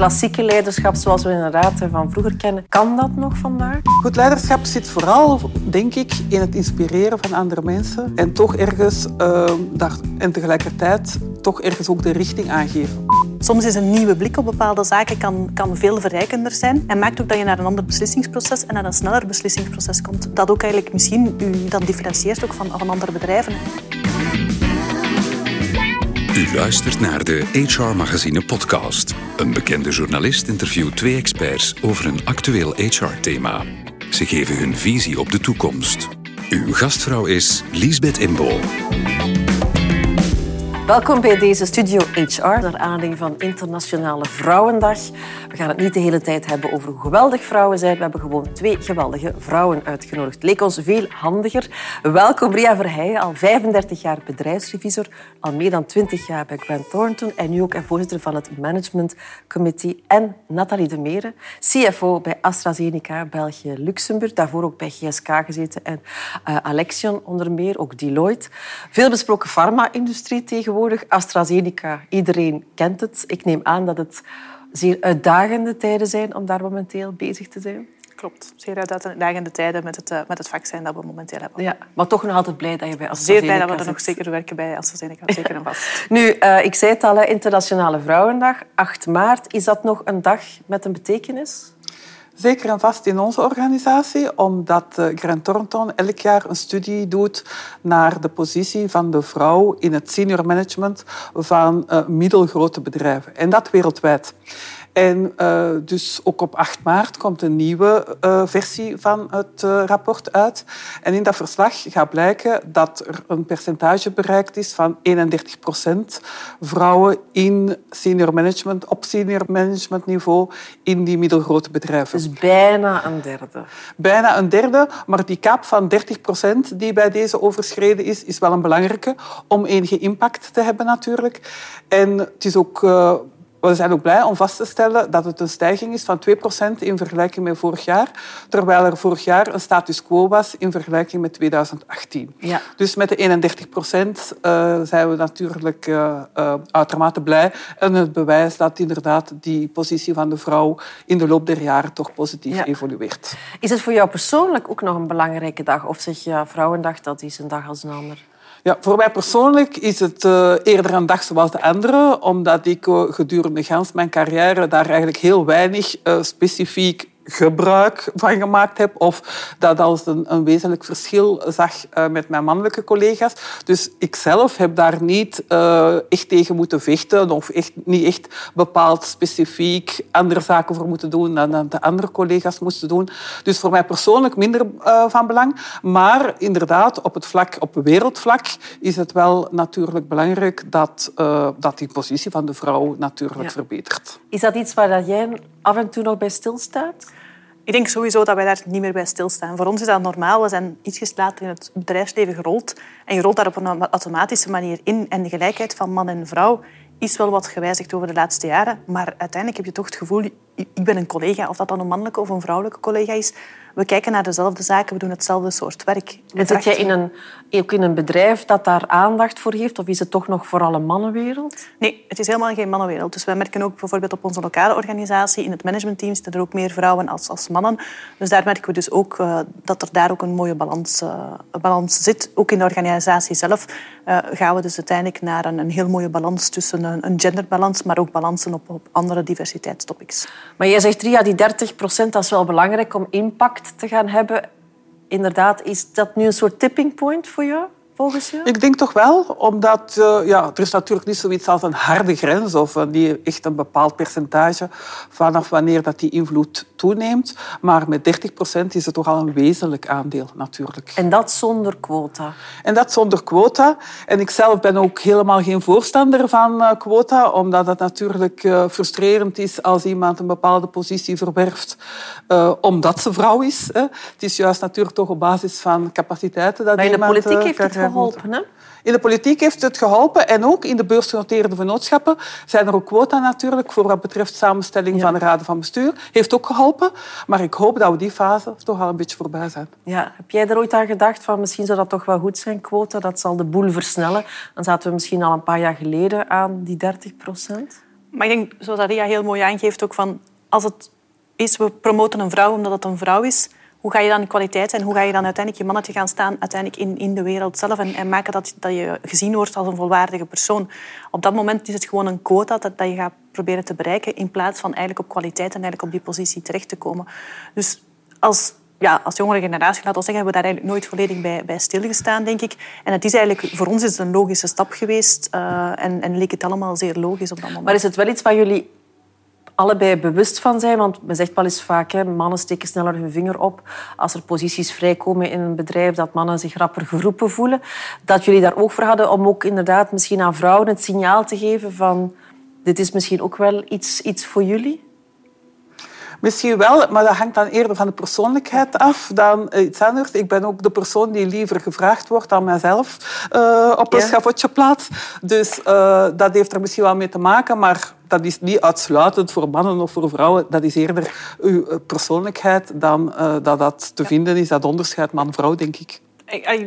klassieke leiderschap zoals we inderdaad van vroeger kennen. Kan dat nog vandaag? Goed leiderschap zit vooral, denk ik, in het inspireren van andere mensen en toch ergens uh, daar, en tegelijkertijd toch ergens ook de richting aangeven. Soms is een nieuwe blik op bepaalde zaken kan, kan veel verrijkender zijn en maakt ook dat je naar een ander beslissingsproces en naar een sneller beslissingsproces komt. Dat ook eigenlijk misschien u dan differentieert ook van, van andere bedrijven. U luistert naar de HR Magazine podcast. Een bekende journalist interviewt twee experts over een actueel HR-thema. Ze geven hun visie op de toekomst. Uw gastvrouw is Liesbeth Imbo. Welkom bij deze Studio HR, naar aanleiding van Internationale Vrouwendag. We gaan het niet de hele tijd hebben over hoe geweldig vrouwen zijn. We hebben gewoon twee geweldige vrouwen uitgenodigd. Leek ons veel handiger. Welkom Ria Verheijen, al 35 jaar bedrijfsrevisor, al meer dan 20 jaar bij Grant Thornton en nu ook voorzitter van het Management Committee. En Nathalie de Meren, CFO bij AstraZeneca België-Luxemburg, daarvoor ook bij GSK gezeten en uh, Alexion onder meer, ook Deloitte. Veel besproken farma-industrie tegenwoordig AstraZeneca, iedereen kent het. Ik neem aan dat het zeer uitdagende tijden zijn om daar momenteel bezig te zijn. Klopt, zeer uitdagende tijden met het, uh, met het vaccin dat we momenteel hebben. Ja, maar toch nog altijd blij dat je bij AstraZeneca Zeer blij dat we er nog zeker werken bij AstraZeneca, zeker en vast. nu, uh, ik zei het al, Internationale Vrouwendag, 8 maart. Is dat nog een dag met een betekenis? Zeker en vast in onze organisatie, omdat Grant Thornton elk jaar een studie doet naar de positie van de vrouw in het senior management van uh, middelgrote bedrijven. En dat wereldwijd. En uh, dus ook op 8 maart komt een nieuwe uh, versie van het uh, rapport uit. En in dat verslag gaat blijken dat er een percentage bereikt is van 31 procent vrouwen in senior management, op senior management niveau in die middelgrote bedrijven. Dus bijna een derde. Bijna een derde, maar die kaap van 30 procent die bij deze overschreden is, is wel een belangrijke om enige impact te hebben natuurlijk. En het is ook we zijn ook blij om vast te stellen dat het een stijging is van 2% in vergelijking met vorig jaar, terwijl er vorig jaar een status quo was in vergelijking met 2018. Ja. Dus met de 31% uh, zijn we natuurlijk uh, uh, uitermate blij en het bewijs dat inderdaad die positie van de vrouw in de loop der jaren toch positief ja. evolueert. Is het voor jou persoonlijk ook nog een belangrijke dag? Of zeg je, Vrouwendag, dat is een dag als een ander? Ja, voor mij persoonlijk is het uh, eerder een dag zoals de andere, omdat ik uh, gedurende mijn carrière daar eigenlijk heel weinig uh, specifiek gebruik van gemaakt heb of dat als een, een wezenlijk verschil zag uh, met mijn mannelijke collega's. Dus ik zelf heb daar niet uh, echt tegen moeten vechten of echt, niet echt bepaald specifiek andere zaken voor moeten doen dan, de andere collega's moesten doen. Dus voor mij persoonlijk minder uh, van belang. Maar inderdaad, op het vlak, op wereldvlak is het wel natuurlijk belangrijk dat, dat die positie van de vrouw natuurlijk ja. verbetert. Is dat iets waar jij af en toe nog bij stilstaat? Ik denk sowieso dat wij daar niet meer bij stilstaan. Voor ons is dat normaal. We zijn iets later in het bedrijfsleven gerold. En je rolt daar op een automatische manier in. En de gelijkheid van man en vrouw is wel wat gewijzigd over de laatste jaren. Maar uiteindelijk heb je toch het gevoel, ik ben een collega, of dat dan een mannelijke of een vrouwelijke collega is. We kijken naar dezelfde zaken, we doen hetzelfde soort werk. En zit jij in een, ook in een bedrijf dat daar aandacht voor heeft? Of is het toch nog vooral een mannenwereld? Nee, het is helemaal geen mannenwereld. Dus wij merken ook bijvoorbeeld op onze lokale organisatie, in het managementteam zitten er ook meer vrouwen als, als mannen. Dus daar merken we dus ook uh, dat er daar ook een mooie balans, uh, balans zit. Ook in de organisatie zelf uh, gaan we dus uiteindelijk naar een, een heel mooie balans tussen een, een genderbalans, maar ook balansen op, op andere diversiteitstopics. Maar jij zegt, Ria, die 30 procent, dat is wel belangrijk om impact te gaan hebben. Inderdaad, is dat nu een soort tipping point voor jou? Volgens je? Ik denk toch wel, omdat uh, ja, er is natuurlijk niet zoiets als een harde grens of uh, die echt een bepaald percentage vanaf wanneer dat die invloed toeneemt. Maar met 30 procent is het toch al een wezenlijk aandeel natuurlijk. En dat zonder quota? En dat zonder quota. En ik zelf ben ook helemaal geen voorstander van uh, quota, omdat het natuurlijk frustrerend is als iemand een bepaalde positie verwerft omdat ze vrouw is. Hè. Het is juist natuurlijk toch op basis van capaciteiten dat maar in de politiek heeft het geholpen, hè? In de politiek heeft het geholpen en ook in de beursgenoteerde vennootschappen zijn er ook quota natuurlijk voor wat betreft samenstelling ja. van de raden van bestuur. Heeft ook geholpen, maar ik hoop dat we die fase toch al een beetje voorbij zijn. Ja. Heb jij er ooit aan gedacht van misschien zou dat toch wel goed zijn, quota? Dat zal de boel versnellen. Dan zaten we misschien al een paar jaar geleden aan die 30 procent. Maar ik denk, zoals Ria heel mooi aangeeft, ook van als het is, we promoten een vrouw omdat het een vrouw is, hoe ga je dan kwaliteit en hoe ga je dan uiteindelijk je mannetje gaan staan uiteindelijk in, in de wereld zelf en, en maken dat, dat je gezien wordt als een volwaardige persoon. Op dat moment is het gewoon een quota dat, dat je gaat proberen te bereiken in plaats van eigenlijk op kwaliteit en eigenlijk op die positie terecht te komen. Dus als ja, als jongere generatie, laten we zeggen, hebben we daar eigenlijk nooit volledig bij, bij stilgestaan, denk ik. En het is eigenlijk, voor ons is het een logische stap geweest uh, en, en leek het allemaal zeer logisch op dat moment. Maar is het wel iets waar jullie allebei bewust van zijn? Want men zegt wel eens vaak, hè, mannen steken sneller hun vinger op als er posities vrijkomen in een bedrijf, dat mannen zich rapper geroepen voelen. Dat jullie daar ook voor hadden om ook inderdaad misschien aan vrouwen het signaal te geven van dit is misschien ook wel iets, iets voor jullie? Misschien wel, maar dat hangt dan eerder van de persoonlijkheid af dan iets anders. Ik ben ook de persoon die liever gevraagd wordt dan mijzelf uh, op een ja. schavotje plaats. Dus uh, dat heeft er misschien wel mee te maken, maar dat is niet uitsluitend voor mannen of voor vrouwen. Dat is eerder uw persoonlijkheid dan uh, dat dat te vinden is, dat onderscheid man-vrouw, denk ik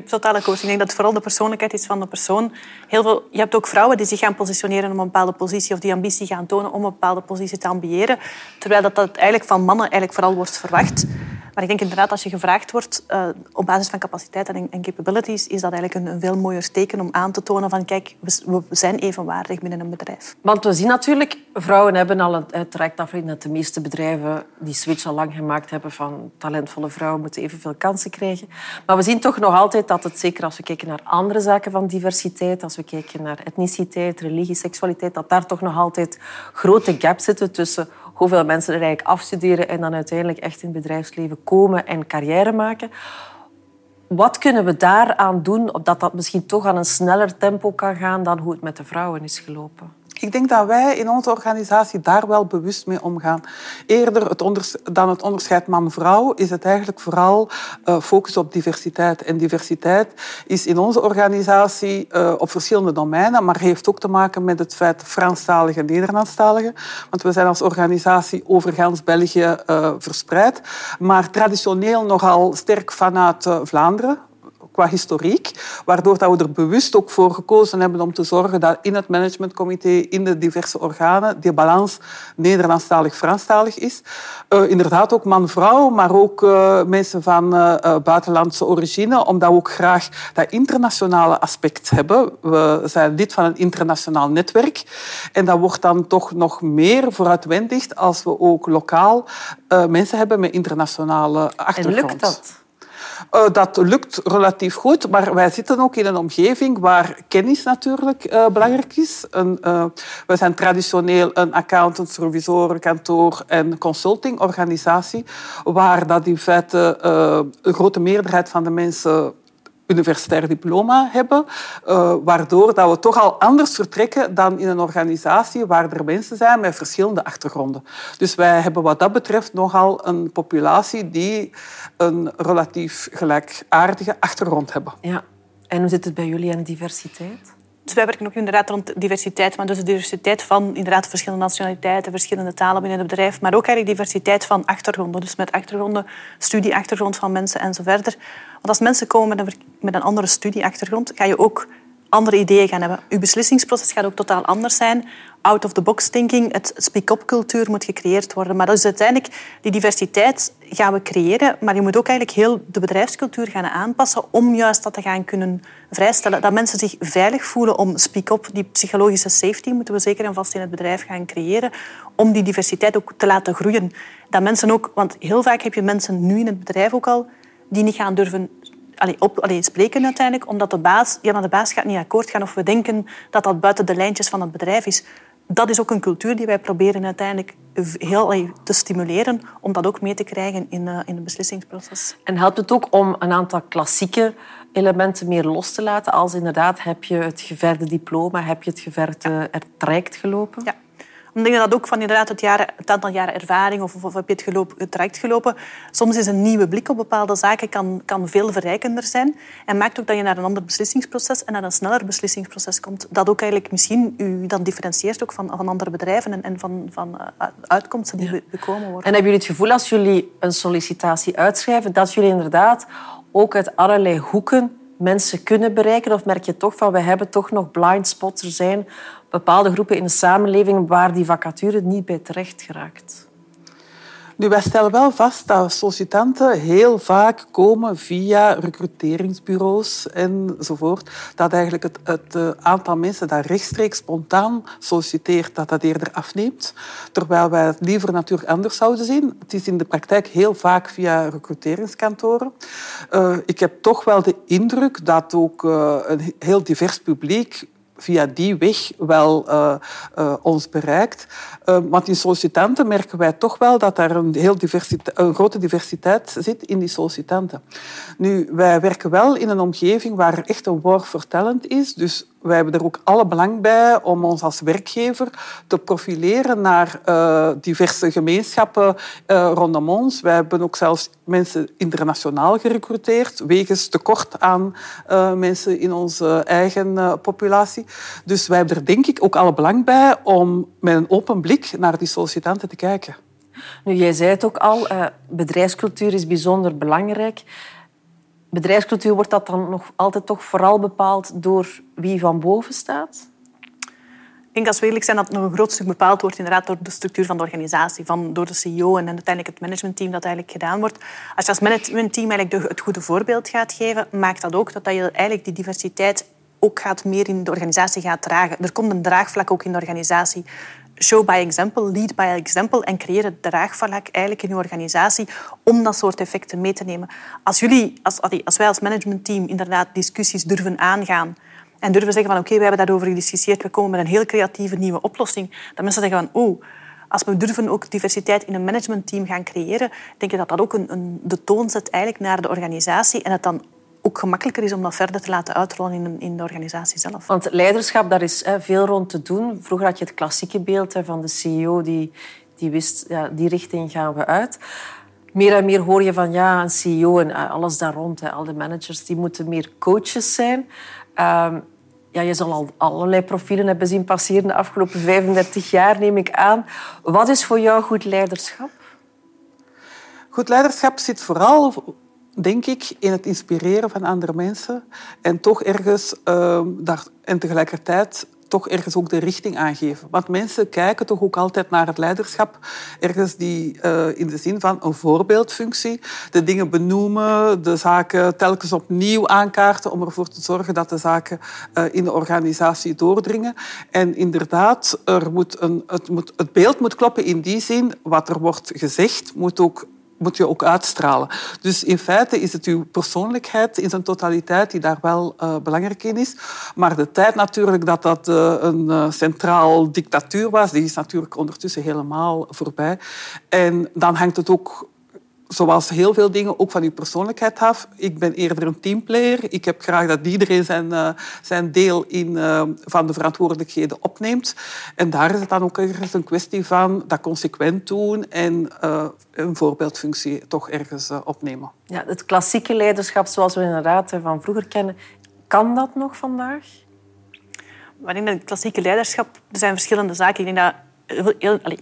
totale coaching. Ik denk dat vooral de persoonlijkheid is van de persoon. Heel veel, je hebt ook vrouwen die zich gaan positioneren om een bepaalde positie of die ambitie gaan tonen om een bepaalde positie te ambiëren. Terwijl dat, dat eigenlijk van mannen eigenlijk vooral wordt verwacht. Maar ik denk inderdaad, als je gevraagd wordt uh, op basis van capaciteit en, capabilities, is dat eigenlijk een, een, veel mooier teken om aan te tonen van kijk, we, zijn evenwaardig binnen een bedrijf. Want we zien natuurlijk, vrouwen hebben al uiteraard afgeleid dat de meeste bedrijven die switch al lang gemaakt hebben van talentvolle vrouwen moeten evenveel kansen krijgen. Maar we zien toch nog altijd dat het, zeker als we kijken naar andere zaken van diversiteit, als we kijken naar etniciteit, religie, seksualiteit, dat daar toch nog altijd grote gaps zitten tussen hoeveel mensen er eigenlijk afstuderen en dan uiteindelijk echt in het bedrijfsleven komen en carrière maken. Wat kunnen we daaraan doen, opdat dat misschien toch aan een sneller tempo kan gaan dan hoe het met de vrouwen is gelopen? Ik denk dat wij in onze organisatie daar wel bewust mee omgaan. Eerder het dan het onderscheid man-vrouw is het eigenlijk vooral uh, focus op diversiteit. En diversiteit is in onze organisatie uh, op verschillende domeinen, maar heeft ook te maken met het feit Franstalige en Nederlandstalige. Want we zijn als organisatie over gans België uh, verspreid, maar traditioneel nogal sterk vanuit Vlaanderen qua historiek, waardoor dat we er bewust ook voor gekozen hebben om te zorgen dat in het managementcomité, in de diverse organen, die balans Nederlandstalig-Franstalig is. Uh, inderdaad ook man-vrouw, maar ook uh, mensen van uh, buitenlandse origine, omdat we ook graag dat internationale aspect hebben. We zijn lid van een internationaal netwerk en dat wordt dan toch nog meer vooruitwendigd als we ook lokaal mensen hebben met internationale achtergrond. En lukt dat? Uh, dat lukt relatief goed, maar wij zitten ook in een omgeving waar kennis natuurlijk uh, belangrijk is. Uh, wij zijn traditioneel een accountant, revisoren, kantoor en consultingorganisatie, waar dat in feite een grote meerderheid van de mensen universitair diploma hebben, uh, waardoor dat we toch al anders vertrekken dan in een organisatie waar er mensen zijn met verschillende achtergronden. Dus wij hebben wat dat betreft nogal een populatie die een relatief gelijkaardige achtergrond hebben. Ja. En hoe zit het bij jullie aan diversiteit? Dus wij werken ook inderdaad rond diversiteit, maar dus de diversiteit van inderdaad verschillende nationaliteiten, verschillende talen binnen het bedrijf, maar ook eigenlijk diversiteit van achtergronden. Dus met achtergronden, studieachtergrond van mensen en zo verder. Want als mensen komen met een, met een andere studieachtergrond, ga je ook andere ideeën gaan hebben. Uw beslissingsproces gaat ook totaal anders zijn. Out of the box thinking, het speak-up cultuur moet gecreëerd worden. Maar dat is uiteindelijk, die diversiteit gaan we creëren, maar je moet ook eigenlijk heel de bedrijfscultuur gaan aanpassen om juist dat te gaan kunnen vrijstellen. Dat mensen zich veilig voelen om speak-up, die psychologische safety moeten we zeker en vast in het bedrijf gaan creëren, om die diversiteit ook te laten groeien. Dat mensen ook, want heel vaak heb je mensen nu in het bedrijf ook al die niet gaan durven allee, op, allee, spreken uiteindelijk, omdat de baas, ja, maar de baas gaat niet akkoord gaan of we denken dat dat buiten de lijntjes van het bedrijf is. Dat is ook een cultuur die wij proberen uiteindelijk heel te stimuleren om dat ook mee te krijgen in, uh, in het beslissingsproces. En helpt het ook om een aantal klassieke elementen meer los te laten? Als inderdaad heb je het geverde diploma, heb je het geverde traject gelopen? Ja, ik denk dat ook van inderdaad het, jaren, het aantal jaren ervaring of, of heb je het, gelopen, het traject gelopen. Soms is een nieuwe blik op bepaalde zaken kan, kan veel verrijkender zijn. En maakt ook dat je naar een ander beslissingsproces en naar een sneller beslissingsproces komt. Dat ook eigenlijk misschien u dan differentieert ook van, van andere bedrijven en, en van, van uh, uitkomsten die ja. bekomen worden. En hebben jullie het gevoel als jullie een sollicitatie uitschrijven dat jullie inderdaad ook uit allerlei hoeken mensen kunnen bereiken? Of merk je toch van, we hebben toch nog blind spots? Er zijn bepaalde groepen in de samenleving waar die vacature niet bij terecht geraakt. Nu, wij stellen wel vast dat sollicitanten heel vaak komen via recruteringsbureaus enzovoort. Dat eigenlijk het, het eh, aantal mensen dat rechtstreeks spontaan solliciteert, dat dat eerder afneemt. Terwijl wij het liever natuurlijk anders zouden zien. Het is in de praktijk heel vaak via recruteringskantoren. Uh, ik heb toch wel de indruk dat ook uh, een heel divers publiek via die weg wel uh, uh, ons bereikt. Want in sollicitanten merken wij toch wel dat er een, heel een grote diversiteit zit in die sollicitanten. Nu, wij werken wel in een omgeving waar echt een war for talent is. Dus wij hebben er ook alle belang bij om ons als werkgever te profileren naar uh, diverse gemeenschappen uh, rondom ons. Wij hebben ook zelfs mensen internationaal gerecruiteerd, wegens tekort aan uh, mensen in onze eigen populatie. Dus wij hebben er denk ik ook alle belang bij om met een open blik naar die sollicitanten te kijken. Nu, jij zei het ook al, bedrijfscultuur is bijzonder belangrijk bedrijfscultuur wordt dat dan nog altijd toch vooral bepaald door wie van boven staat? Ik denk als we eerlijk zijn dat het nog een groot stuk bepaald wordt inderdaad door de structuur van de organisatie, van, door de CEO en uiteindelijk het managementteam dat eigenlijk gedaan wordt. Als je als managementteam eigenlijk het goede voorbeeld gaat geven, maakt dat ook dat je eigenlijk die diversiteit ook gaat meer in de organisatie gaat dragen. Er komt een draagvlak ook in de organisatie show by example, lead by example en creëer het draagvlak eigenlijk in uw organisatie om dat soort effecten mee te nemen. Als, jullie, als, als wij als managementteam inderdaad discussies durven aangaan en durven zeggen van oké, okay, we hebben daarover gediscussieerd, we komen met een heel creatieve nieuwe oplossing, dat mensen zeggen van oh, als we durven ook diversiteit in een managementteam gaan creëren, denk ik dat dat ook een, een, de toon zet eigenlijk naar de organisatie en het dan ook gemakkelijker is om dat verder te laten uitrollen in, in de organisatie zelf. Want leiderschap, daar is hè, veel rond te doen. Vroeger had je het klassieke beeld hè, van de CEO die, die wist, ja, die richting gaan we uit. Meer en meer hoor je van ja, een CEO en eh, alles daar rond. Hè, al de managers die moeten meer coaches zijn. Um, ja, je zal al allerlei profielen hebben zien passeren de afgelopen 35 jaar, neem ik aan. Wat is voor jou goed leiderschap? Goed leiderschap zit vooral denk ik, in het inspireren van andere mensen en toch ergens uh, daar, en tegelijkertijd toch ergens ook de richting aangeven. Want mensen kijken toch ook altijd naar het leiderschap, ergens die uh, in de zin van een voorbeeldfunctie, de dingen benoemen, de zaken telkens opnieuw aankaarten om ervoor te zorgen dat de zaken uh, in de organisatie doordringen. En inderdaad, er moet een, het, moet, het beeld moet kloppen in die zin, wat er wordt gezegd moet ook moet je ook uitstralen. Dus in feite is het uw persoonlijkheid in zijn totaliteit die daar wel uh, belangrijk in is. Maar de tijd natuurlijk dat dat uh, een uh, centraal dictatuur was, die is natuurlijk ondertussen helemaal voorbij. En dan hangt het ook zoals heel veel dingen ook van je persoonlijkheid af. Ik ben eerder een teamplayer. Ik heb graag dat iedereen zijn, uh, zijn deel in, uh, van de verantwoordelijkheden opneemt. En daar is het dan ook ergens een kwestie van dat consequent doen en uh, een voorbeeldfunctie toch ergens opnemen. Ja, het klassieke leiderschap zoals we inderdaad van vroeger kennen, kan dat nog vandaag? Maar in het klassieke leiderschap er zijn verschillende zaken. Ik denk dat heel, heel,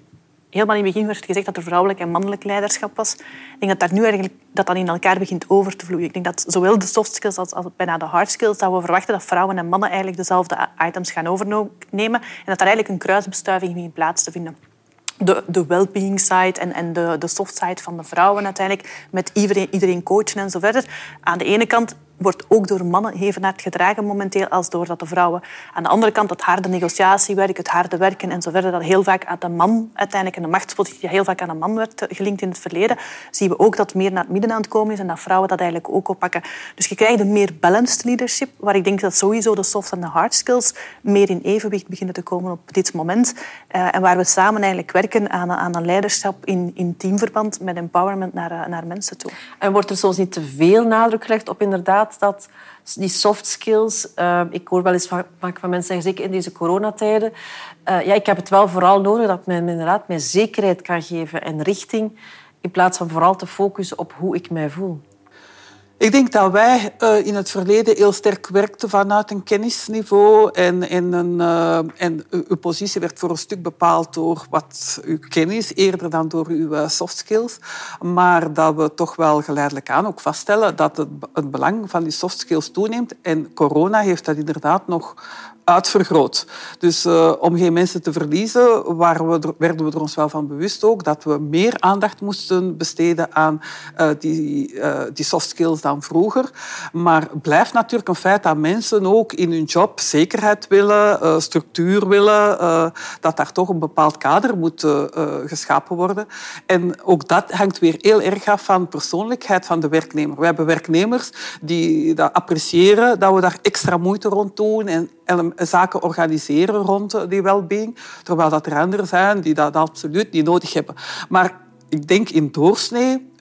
helemaal in het begin werd gezegd dat er vrouwelijk en mannelijk leiderschap was. Ik denk dat daar nu eigenlijk dat dan in elkaar begint over te vloeien. Ik denk dat zowel de soft skills als, als bijna de hard skills, dat we verwachten dat vrouwen en mannen eigenlijk dezelfde items gaan overnemen en dat er eigenlijk een kruisbestuiving begint plaats te vinden de, de well-being side en, en de, de soft side van de vrouwen uiteindelijk, met iedereen, iedereen coachen en zo verder. Aan de ene kant wordt ook door mannen even hard gedragen momenteel als doordat de vrouwen. Aan de andere kant het harde negotiatiewerk, het harde werken en zo verder, dat heel vaak aan de man uiteindelijk en de machtspositie heel vaak aan de man werd gelinkt in het verleden, zien we ook dat meer naar het midden aan het komen is en dat vrouwen dat eigenlijk ook oppakken. Dus je krijgt een meer balanced leadership, waar ik denk dat sowieso de soft en de hard skills meer in evenwicht beginnen te komen op dit moment. Uh, en waar we samen eigenlijk werken aan, aan een leiderschap in, in teamverband met empowerment naar, eh, naar mensen toe. En wordt er soms niet te veel nadruk gelegd op inderdaad dat die soft skills... Uh, ik hoor wel eens van, van mensen zeggen, zeker in deze coronatijden... Uh, ja, ik heb het wel vooral nodig dat men inderdaad mij zekerheid kan geven en richting, in plaats van vooral te focussen op hoe ik mij voel. Ik denk dat wij uh, in het verleden heel sterk werkten vanuit een kennisniveau. En, en, een, uh, en uw positie werd voor een stuk bepaald door wat uw kennis, eerder dan door uw uh, soft skills. Maar dat we toch wel geleidelijk aan ook vaststellen dat het, het belang van die soft skills toeneemt. En corona heeft dat inderdaad nog uitvergroot. Dus uh, om geen mensen te verliezen, we, werden we er ons wel van bewust ook dat we meer aandacht moesten besteden aan uh, die, uh, die soft skills dan vroeger. Maar blijft natuurlijk een feit dat mensen ook in hun job zekerheid willen, structuur willen, dat daar toch een bepaald kader moet geschapen worden. En ook dat hangt weer heel erg af van de persoonlijkheid van de werknemer. We hebben werknemers die dat appreciëren, dat we daar extra moeite rond doen en zaken organiseren rond die well-being, terwijl dat er anderen zijn die dat absoluut niet nodig hebben. Maar ik denk in doorsnee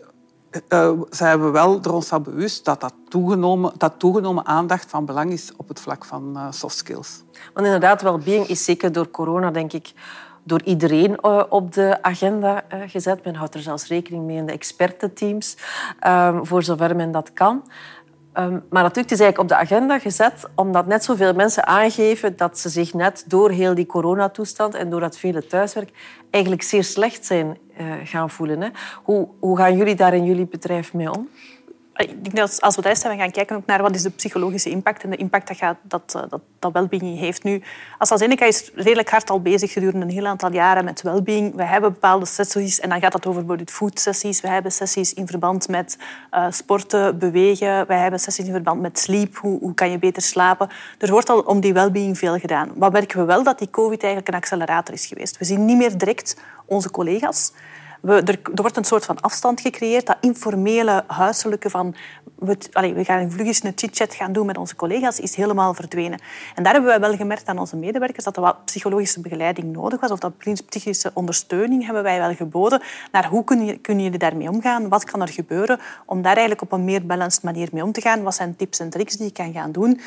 uh, zijn we wel er ons van bewust dat dat toegenomen, dat toegenomen aandacht van belang is op het vlak van uh, soft skills. Want inderdaad, well-being is zeker door corona, denk ik, door iedereen op de agenda gezet. Men houdt er zelfs rekening mee in de expertenteams, voor zover men dat kan. Um, maar natuurlijk, het is eigenlijk op de agenda gezet omdat net zoveel mensen aangeven dat ze zich net door heel die coronatoestand en door dat vele thuiswerk eigenlijk zeer slecht zijn uh, gaan voelen. Hè. Hoe, hoe gaan jullie daar in jullie bedrijf mee om? Ik denk dat als we daar zijn, we gaan kijken ook naar wat is de psychologische impact en de impact dat gaat, dat, eh, heeft. Nu, AstraZeneca is redelijk hard al bezig gedurende een heel aantal jaren met wellbeing. We hebben bepaalde sessies en dan gaat dat over bijvoorbeeld food sessies. We hebben sessies in verband met uh, sporten, bewegen. We hebben sessies in verband met sleep. Hoe, hoe kan je beter slapen? Er wordt al om die wellbeing veel gedaan. Wat merken we wel? Dat die COVID eigenlijk een accelerator is geweest. We zien niet meer direct onze collega's er, er, wordt een soort van afstand gecreëerd. Dat informele, huiselijke van... We, allez, we gaan vlugjes een chit-chat gaan doen met onze collega's, is helemaal verdwenen. En daar hebben wij wel gemerkt aan onze medewerkers dat er wat psychologische begeleiding nodig was. Of dat psychische ondersteuning hebben wij wel geboden. Naar hoe kunnen jullie daarmee omgaan? Wat kan er gebeuren? Om daar eigenlijk op een meer balanced manier mee om te gaan. Wat zijn tips en tricks die je kan gaan doen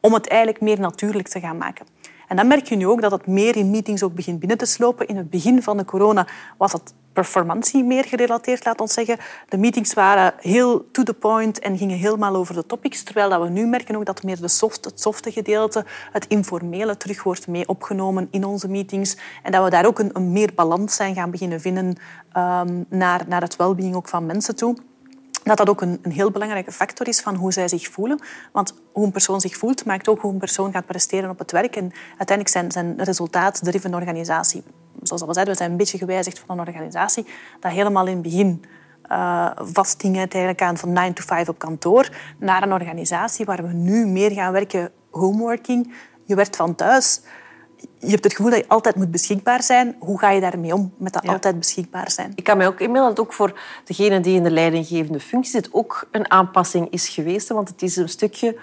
om het eigenlijk meer natuurlijk te gaan maken? En dan merk je nu ook dat het meer in meetings ook begint binnen te slopen. In het begin van de corona was dat performantie meer gerelateerd, laat ons zeggen. De meetings waren heel to the point en gingen helemaal over de topics. Terwijl dat we nu merken ook dat meer de soft, het softe gedeelte, het informele terug wordt mee opgenomen in onze meetings. En dat we daar ook een, meer balans zijn gaan beginnen vinden um, naar, naar het welbeing ook van mensen toe dat dat ook een, een, heel belangrijke factor is van hoe zij zich voelen. Want hoe een persoon zich voelt, maakt ook hoe een persoon gaat presteren op het werk. En uiteindelijk zijn, zijn resultaatdriven organisatie. Zoals we zeiden, we zijn een beetje gewijzigd van een organisatie dat helemaal in het begin uh, vasthing eigenlijk aan van 9 to 5 op kantoor, naar een organisatie waar we nu meer gaan werken homeworking. Je werkt van thuis je hebt het gevoel dat je altijd moet beschikbaar zijn. Hoe ga je daarmee om, met dat altijd beschikbaar zijn? Ik kan mij ook inbeelden dat ook voor degene die in de leidinggevende functie zit ook een aanpassing is geweest. Want het is een stukje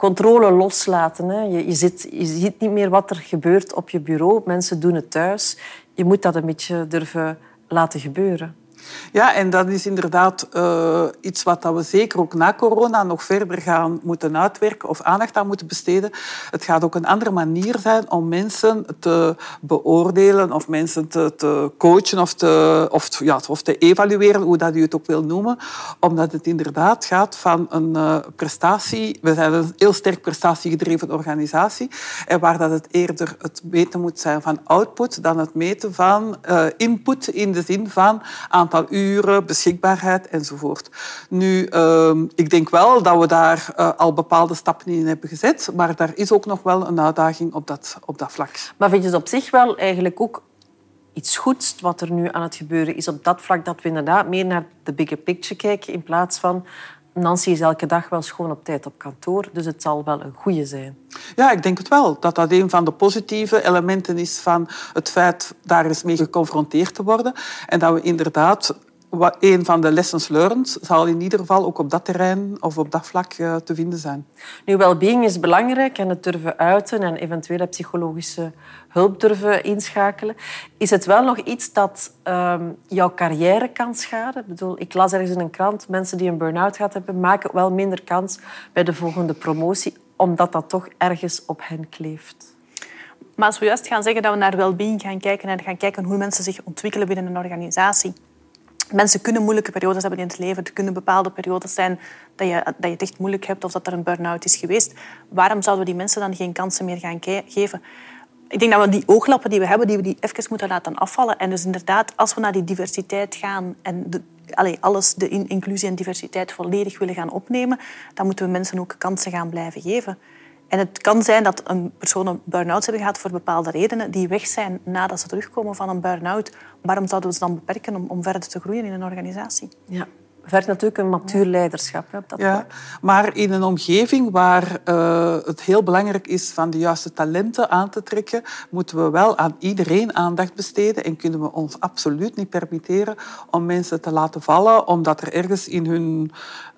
controle loslaten. Hè. Je, je, zit, je ziet niet meer wat er gebeurt op je bureau. Mensen doen het thuis. Je moet dat een beetje durven laten gebeuren. Ja, en dat is inderdaad uh, iets wat we zeker ook na corona nog verder gaan moeten uitwerken of aandacht aan moeten besteden. Het gaat ook een andere manier zijn om mensen te beoordelen of mensen te, te coachen of te, of, ja, of te evalueren, hoe dat u het ook wil noemen. Omdat het inderdaad gaat van een uh, prestatie. We zijn een heel sterk prestatiegedreven organisatie. En waar dat het eerder het meten moet zijn van output dan het meten van uh, input in de zin van aantal uren, beschikbaarheid enzovoort. Nu, ehm, ik denk wel dat we daar uh, al bepaalde stappen in hebben gezet, maar daar is ook nog wel een uitdaging op dat, op dat vlak. Maar vind je het op zich wel eigenlijk ook iets goeds wat er nu aan het gebeuren is op dat vlak, dat we inderdaad meer naar de bigger picture kijken in plaats van Nancy is elke dag wel schoon op tijd op kantoor, dus het zal wel een goede zijn. Ja, ik denk het wel. Dat dat een van de positieve elementen is van het feit daar eens mee geconfronteerd te worden. En dat we inderdaad een van de lessons learned zal in ieder geval ook op dat terrein of op dat vlak eh, te vinden zijn. Nu, well-being is belangrijk en het durven uiten en eventuele psychologische hulp durven inschakelen. Is het wel nog iets dat um, jouw carrière kan schaden? Ik, bedoel, ik las ergens in een krant, mensen die een burn-out gehad hebben, maken wel minder kans bij de volgende promotie, omdat dat toch ergens op hen kleeft. Maar als we juist gaan zeggen dat we naar well-being gaan kijken en gaan kijken hoe mensen zich ontwikkelen binnen een organisatie, Mensen kunnen moeilijke periodes hebben in het leven. Er kunnen bepaalde periodes zijn dat je, dat je het echt moeilijk hebt of dat er een burn-out is geweest. Waarom zouden we die mensen dan geen kansen meer gaan geven? Ik denk dat we die ooglappen die we hebben, die we die even moeten laten afvallen. En dus inderdaad, als we naar die diversiteit gaan en de, allez, alles, de inclusie en diversiteit volledig willen gaan opnemen, dan moeten we mensen ook kansen gaan blijven geven. En het kan zijn dat een persoon een burn-out hebben gehad voor bepaalde redenen die weg zijn nadat ze terugkomen van een burn-out. Waarom zouden we ze dan beperken om, om verder te groeien in een organisatie? Ja vergt natuurlijk een matuur leiderschap. Hè, dat ja, maar in een omgeving waar uh, het heel belangrijk is van de juiste talenten aan te trekken, moeten we wel aan iedereen aandacht besteden en kunnen we ons absoluut niet permitteren om mensen te laten vallen omdat er ergens in hun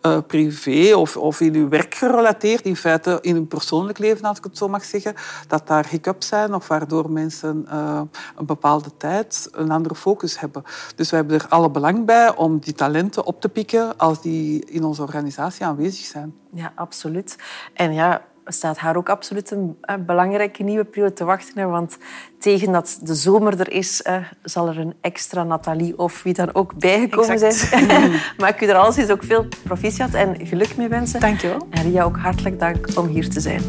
uh, privé of, of in hun werk gerelateerd, in feite in hun persoonlijk leven, als ik het zo mag zeggen, dat daar hiccups zijn of waardoor mensen uh, een bepaalde tijd een andere focus hebben. Dus we hebben er alle belang bij om die talenten op te pikken als die in onze organisatie aanwezig zijn. Ja, absoluut. En ja, staat haar ook absoluut een, belangrijke nieuwe periode te wachten. Want tegen dat de zomer er is, zal er een extra Nathalie of wie dan ook bijgekomen zijn. maar ik u er alles is ook veel proficiat en geluk mee wensen. Dank je wel. En Ria, ook hartelijk dank om hier te zijn.